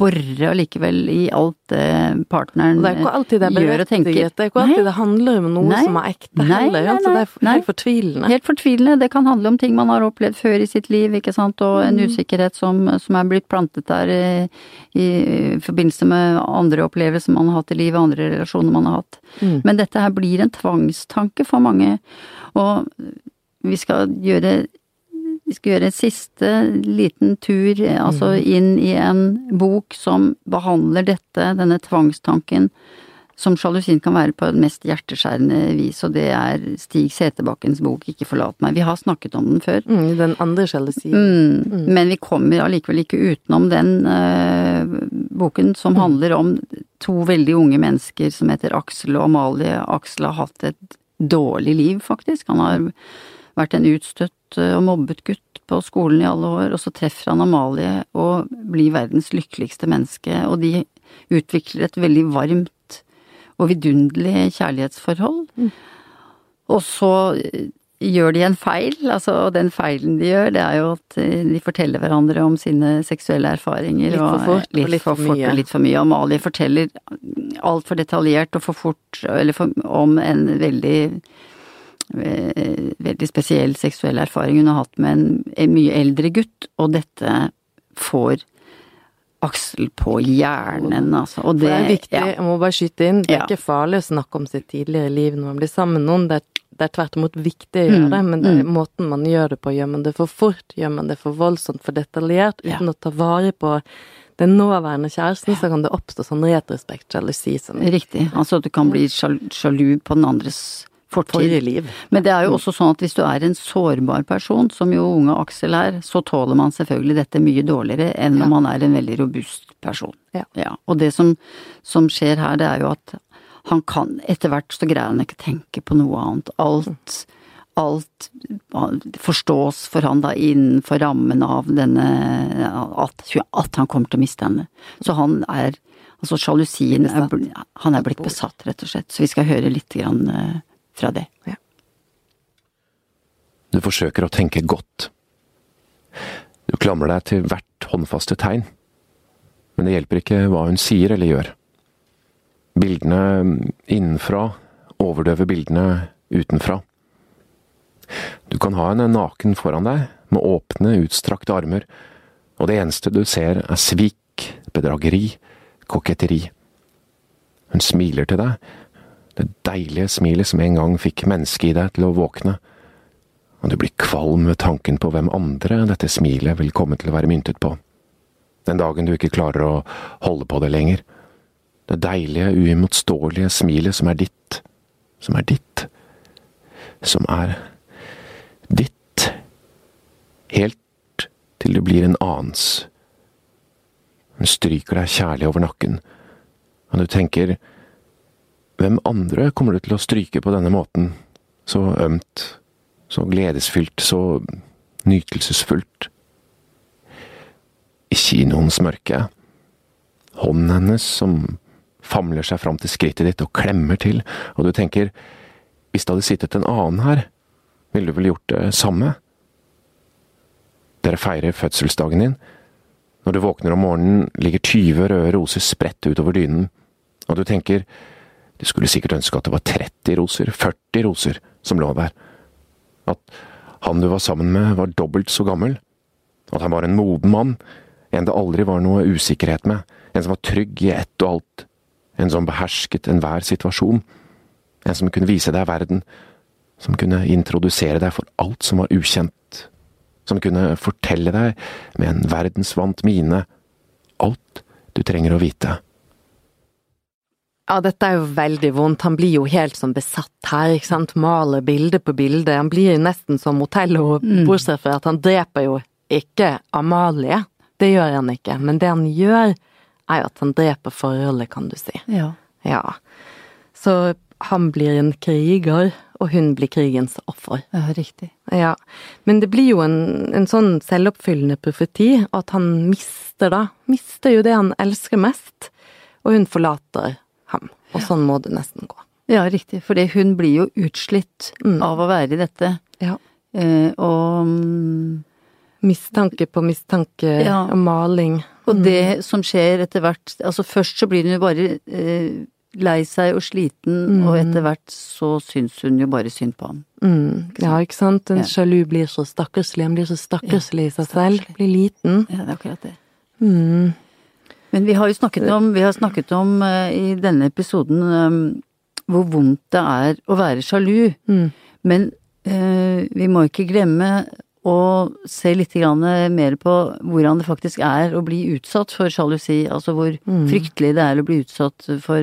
bore allikevel i alt det partneren gjør og tenker. Det er ikke alltid det er berettiget, det er ikke alltid det handler om noe nei, som er ekte heller. Nei, nei, det er helt fortvilende. Helt fortvilende. Det kan handle om ting man har opplevd før i sitt liv, ikke sant, og en mm. usikkerhet som, som er blitt plantet der i, i, forbindelse med andre opplevelser man har hatt i livet, andre relasjoner man har hatt. Mm. Men dette her blir en tvangstanke for mange. Og vi skal gjøre vi skal gjøre en siste liten tur altså mm. inn i en bok som behandler dette, denne tvangstanken, som sjalusien kan være på det mest hjerteskjærende vis, og det er Stig Seterbakkens bok 'Ikke forlat meg'. Vi har snakket om den før. Mm, den andre sjalusien. Mm, mm. Men vi kommer allikevel ikke utenom den uh, boken som mm. handler om to veldig unge mennesker som heter Aksel og Amalie. Aksel har hatt et dårlig liv, faktisk. Han har vært en utstøtt eh, og mobbet gutt på skolen i alle år, og så treffer han Amalie og blir verdens lykkeligste menneske, og de utvikler et veldig varmt og vidunderlig kjærlighetsforhold. Mm. Og så gjør de en feil, altså, og den feilen de gjør, det er jo at eh, de forteller hverandre om sine seksuelle erfaringer. Litt for fort, og, litt, litt for, for mye. og litt for mye. Amalie forteller altfor detaljert og for fort, eller for, om en veldig eh, veldig spesiell seksuell erfaring hun har hatt med en, en mye eldre gutt, og dette får Aksel på hjernen, altså. Og det, det er viktig, ja. jeg må bare skyte inn, det er ja. ikke farlig å snakke om sitt tidligere liv når man blir sammen med noen. Det er det er tvert imot viktig å gjøre mm, det, men det er mm. måten man gjør det på. Gjør man det for fort, gjør man det for voldsomt, for detaljert, uten ja. å ta vare på den nåværende kjæresten, så kan det oppstå sånn retrospekt sjalusi som Riktig. Altså at du kan bli sjalu på den andres fortid. liv. Men det er jo også sånn at hvis du er en sårbar person, som jo unge Aksel er, så tåler man selvfølgelig dette mye dårligere enn når man er en veldig robust person. Ja. ja. Og det som, som skjer her, det er jo at han kan Etter hvert så greier han ikke tenke på noe annet. Alt, alt forstås for han da innenfor rammen av denne at, at, han kommer til å miste henne. Så han er Altså sjalusien er, Han er blitt besatt, rett og slett. Så vi skal høre litt grann eh, fra det. Ja. Du forsøker å tenke godt. Du klamrer deg til hvert håndfaste tegn. Men det hjelper ikke hva hun sier eller gjør. Bildene innenfra overdøver bildene utenfra. Du kan ha henne naken foran deg, med åpne, utstrakte armer, og det eneste du ser er svik, bedrageri, koketteri. Hun smiler til deg, det deilige smilet som en gang fikk mennesket i deg til å våkne, og du blir kvalm ved tanken på hvem andre dette smilet vil komme til å være myntet på, den dagen du ikke klarer å holde på det lenger. Det deilige, uimotståelige smilet som er ditt, som er ditt, som er ditt, helt til du blir en annens. Hun stryker deg kjærlig over nakken, og du tenker, hvem andre kommer du til å stryke på denne måten, så ømt, så gledesfylt, så nytelsesfullt? I kinoens mørke, hånden hennes som famler seg fram til skrittet ditt og klemmer til, og du tenker, hvis det hadde sittet en annen her, ville du vel gjort det samme? Dere feirer fødselsdagen din. Når du våkner om morgenen, ligger 20 røde roser spredt utover dynen, og du tenker, du skulle sikkert ønske at det var 30 roser, 40 roser, som lå der. At han du var sammen med, var dobbelt så gammel. At han var en moden mann, en det aldri var noe usikkerhet med, en som var trygg i ett og alt, en som behersket enhver situasjon, en som kunne vise deg verden, som kunne introdusere deg for alt som var ukjent, som kunne fortelle deg med en verdensvant mine alt du trenger å vite. Ja, dette er jo veldig vondt. Han blir jo helt sånn besatt her, ikke sant. Maler bilde på bilde. Han blir jo nesten som Otello, Mm. bortsett fra at han dreper jo ikke Amalie. Det gjør han ikke. Men det han gjør, er jo at han dreper forholdet, kan du si. Ja. Ja. Så han blir en kriger, og hun blir krigens offer. ja, riktig. Ja. Men det blir jo en, en sånn selvoppfyllende profeti, at han mister da, mister jo det han elsker mest, og hun forlater. Og sånn må det nesten gå. Ja, riktig. For hun blir jo utslitt Mm. av å være i dette. Ja. Eh, og mm, Mistanke på mistanke Ja. og maling. Og det som skjer etter hvert Altså først så blir hun jo bare eh, lei seg og sliten, Mm. og etter hvert så syns hun jo bare synd på ham. Mm. Ja, ikke sant. En Ja. sjalu blir så stakkarslig. Han blir så stakkarslig i seg selv. Blir liten. Ja, det er akkurat det. Mm. Men vi har jo snakket om, vi har snakket om eh, i denne episoden eh, hvor vondt det er å være sjalu. Mm. Men eh, vi må ikke glemme å se litt grann mer på hvordan det faktisk er å bli utsatt for sjalusi. Altså hvor Mm. fryktelig det er å bli utsatt for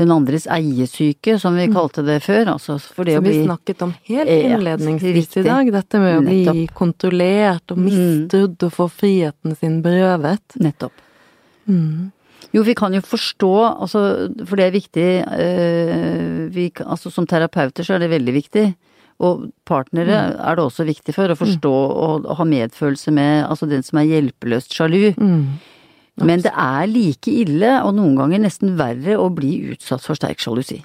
den andres eiesyke, som vi kalte det før. Altså for det Som vi bli snakket om helt innledningsvis i dag. Dette med å bli Nettopp. kontrollert og Mm. mistrodd og få friheten sin berøvet. Nettopp. Mm. Jo, vi kan jo forstå, altså, for det er viktig øh, vi, altså, Som terapeuter så er det veldig viktig. Og partnere er det også viktig for å forstå og, og ha medfølelse med altså den som er hjelpeløst sjalu. Mm. Men det er like ille, og noen ganger nesten verre, å bli utsatt for sterk sjalusi.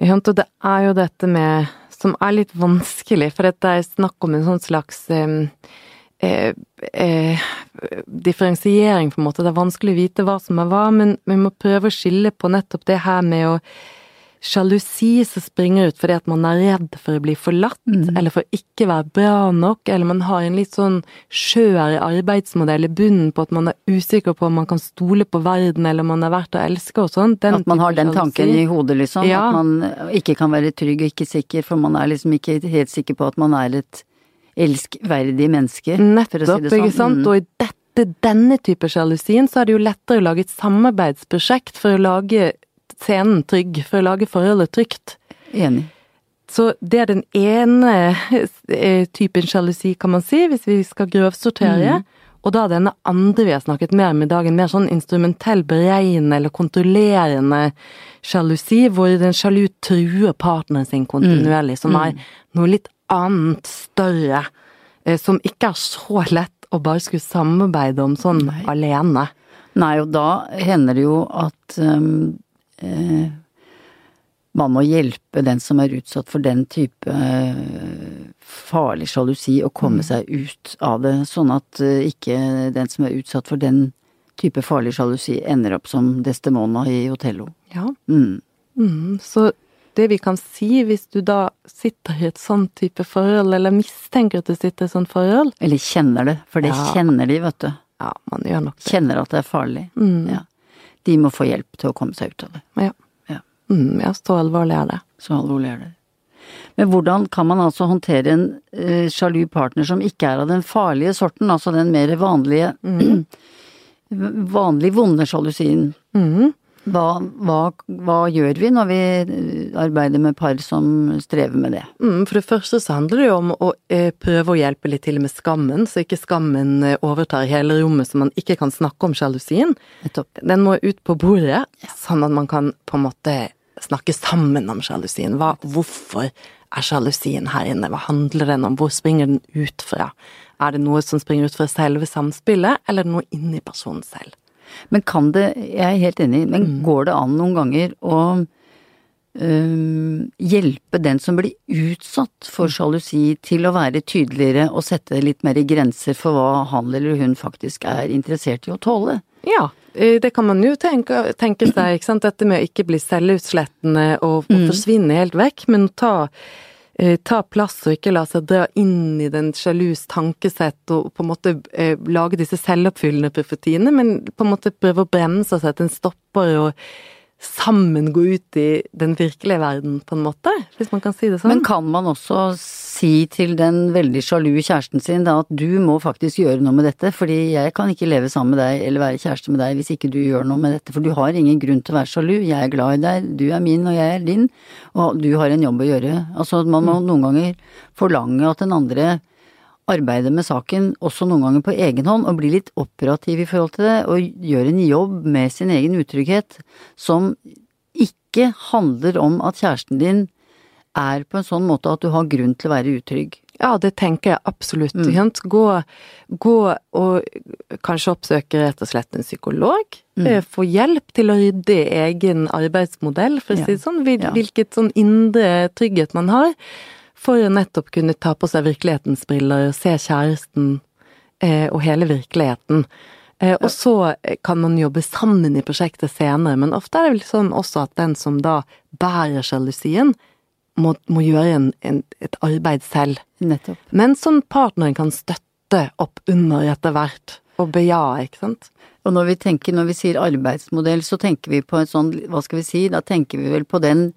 Ja, og det er jo dette med Som er litt vanskelig, for det er snakk om en sånn slags eh, eh, eh, differensiering, på en måte. Det er vanskelig å vite hva som er hva, men vi må prøve å skille på nettopp det her med å Sjalusi som springer ut fordi at man er redd for å bli forlatt, eller for å ikke være bra nok, eller man har en litt sånn skjør arbeidsmodell i bunnen på at man er usikker på om man kan stole på verden, eller om man er verdt å elske og sånn. At man har den tanken sjalusi. i hodet, liksom. Ja. At man ikke kan være trygg og ikke sikker, for man er liksom ikke helt sikker på at man er et elskverdig mennesker. Nettopp, si det sånn. ikke sant. Mm. Og i dette, denne type sjalusien, så er det jo lettere å lage et samarbeidsprosjekt for å lage scenen trygg, for å lage forholdet trygt. Enig. Så det er den ene eh, typen sjalusi, kan man si, hvis vi skal grøvsortere. Og da denne andre vi har snakket mer om i dag, en mer sånn instrumentell, beregnende eller kontrollerende sjalusi, hvor den sjalu truer partneren sin kontinuerlig, som er noe litt annet, større, eh, som ikke er så lett å bare skulle samarbeide om sånn Nei. alene. Nei, og da hender det jo at um, eh, man må hjelpe den som er utsatt for den type eh, farlig sjalusi, å komme seg ut av det, sånn at eh, ikke den som er utsatt for den type farlig sjalusi, ender opp som Destemona i Otello. Ja. Mm. Mm, så det vi kan si hvis du da sitter i et sånn type forhold, eller mistenker at du sitter i et sånt forhold Eller kjenner det, for det Ja. kjenner de, vet du. Ja, man gjør nok det. Kjenner at det er farlig. Mm. Ja. De må få hjelp til å komme seg ut av det. Ja. Ja. Mm, ja, så alvorlig er det. Så alvorlig er det. Men hvordan kan man altså håndtere en eh, sjalu partner som ikke er av den farlige sorten, altså den mer vanlige, <clears throat> vanlig vonde sjalusien? Mm. Hva, hva, hva gjør vi når vi arbeider med par som strever med det? Mm, for det første så handler det jo om å eh, prøve å hjelpe litt til med skammen, så ikke skammen eh, overtar hele rommet så man ikke kan snakke om sjalusien. Den må ut på bordet, sånn at man kan på en måte snakke sammen om sjalusien. Hva, hvorfor er sjalusien her inne? Hva handler den om? Hvor springer den ut fra? Er det noe som springer ut fra selve samspillet, eller er det noe inni personen selv? Men kan det, jeg er helt enig, men går det an noen ganger å Um, hjelpe den som blir utsatt for sjalusi til å være tydeligere og sette litt mer grenser for hva han eller hun faktisk er interessert i å tåle? Ja, det kan man jo tenke, tenke seg, ikke sant. Dette med å ikke bli selvutslettende og, og forsvinne helt vekk, men ta, ta plass og ikke la seg dra inn i den sjalus tankesett og på en måte eh, lage disse selvoppfyllende profetiene, men på en måte prøve å bremse og sette en stopper og sammen gå ut i den virkelige verden, på en måte, hvis man kan si det sånn. Men kan man også si til den veldig sjalu kjæresten sin da at du må faktisk gjøre noe med dette, fordi jeg kan ikke leve sammen med deg eller være kjæreste med deg hvis ikke du gjør noe med dette, for du har ingen grunn til å være sjalu, jeg er glad i deg, du er min og jeg er din, og du har en jobb å gjøre. Altså man må noen ganger forlange at den andre arbeider med saken også noen ganger på egen hånd og blir litt operativ i forhold til det, og gjør en jobb med sin egen utrygghet som ikke handler om at kjæresten din er på en sånn måte at du har grunn til å være utrygg. Ja, det tenker jeg absolutt. Mm. Gå, gå og kanskje oppsøke rett og slett en psykolog. Mm. Få hjelp til å rydde egen arbeidsmodell, for å si det sånn. Hvilket sånn indre trygghet man har, for å nettopp kunne ta på seg virkelighetens briller og se kjæresten eh, og hele virkeligheten. Eh, og så kan man jobbe sammen i prosjektet senere, men ofte er det vel sånn også at den som da bærer sjalusien, må, må gjøre en, en, et arbeid selv. Nettopp. Men som partneren kan støtte opp under etter hvert, og bejae, ikke sant? Og når vi tenker, når vi sier arbeidsmodell, så tenker vi på en sånn, hva skal vi si, da tenker vi vel på den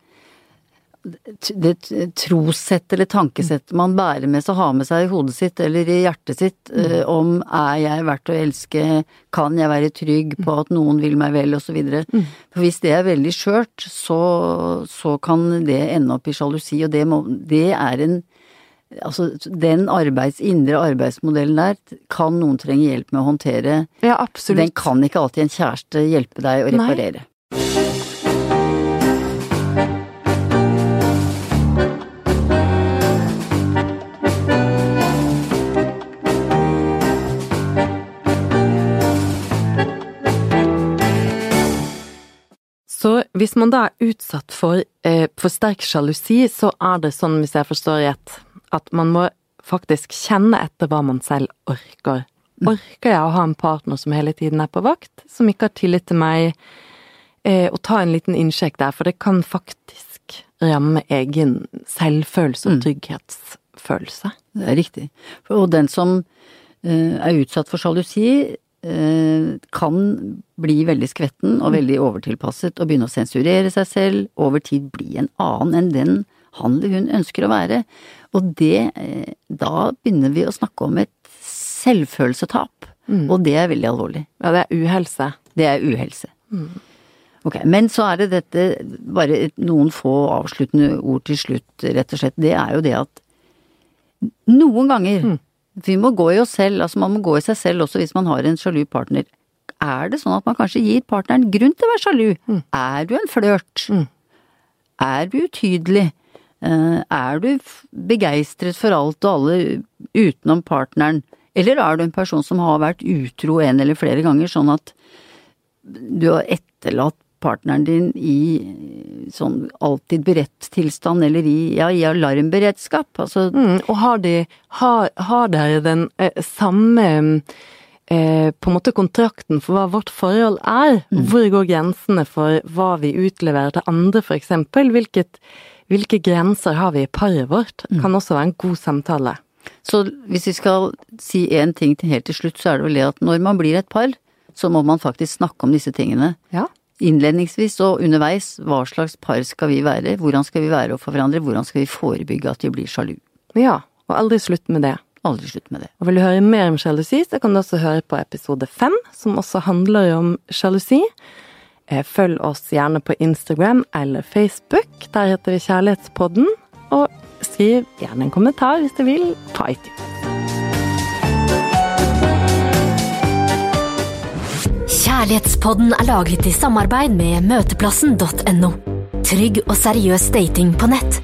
det trossett eller tankesett man bærer med seg, har med seg i hodet sitt eller i hjertet sitt, mm. om er jeg verdt å elske, kan jeg være trygg på at noen vil meg vel, så videre. For hvis det er veldig skjørt, så, så kan det ende opp i sjalusi, og det, må, det er en Altså, den arbeids, indre arbeidsmodellen der kan noen trenge hjelp med å håndtere. Ja, absolutt. Den kan ikke alltid en kjæreste hjelpe deg å reparere. Så hvis man da er utsatt for, eh, for sterk sjalusi, så er det sånn, hvis jeg forstår rett, at man må faktisk kjenne etter hva man selv orker. Orker jeg å ha en partner som hele tiden er på vakt, som ikke har tillit til meg, eh, og ta en liten innsjekk der, for det kan faktisk ramme egen selvfølelse og trygghetsfølelse. Det er riktig. Og den som eh, er utsatt for sjalusi, kan bli veldig skvetten og veldig overtilpasset og begynne å sensurere seg selv, over tid bli en annen enn den han eller hun ønsker å være. Og det, eh, da begynner vi å snakke om et selvfølelsetap, og det er veldig alvorlig. Ja, det er uhelse. Det er uhelse. Ok, men så er det dette, bare noen få avsluttende ord til slutt, rett og slett. Det er jo det at noen ganger, vi må gå i oss selv, altså man må gå i seg selv også hvis man har en sjalu partner. Er det sånn at man kanskje gir partneren grunn til å være sjalu? Er du en flørt? Er du utydelig? Eh, Er du begeistret for alt og alle utenom partneren? Eller er du en person som har vært utro en eller flere ganger, sånn at du har etterlatt partneren din i sånn alltid beredt tilstand, eller i, ja, i alarmberedskap? Altså, Mm, og har de Har, har dere den eh, samme eh, på en måte kontrakten for hva vårt forhold er? Hvor går grensene for hva vi utleverer til andre, for eksempel? Hvilket, hvilke grenser har vi i paret vårt? Kan også være en god samtale. Så hvis vi skal si én ting til helt til slutt, så er det vel det at når man blir et par, så må man faktisk snakke om disse tingene. Ja. Innledningsvis og underveis, hva slags par skal vi være, hvordan skal vi være overfor hverandre, hvordan skal vi forebygge at vi blir sjalu. Ja, og aldri slutt med det. Aldri slutt med det. Og vil du høre mer om sjalusi, så kan du også høre på episode fem, som også handler om sjalusi. Eh, følg oss gjerne på Instagram eller Facebook. Der heter vi Kjærlighetspodden. Og skriv gjerne en kommentar hvis du vil på iTunes. Kjærlighetspodden er laget i samarbeid med møteplassen.no. Trygg og seriøs dating på nett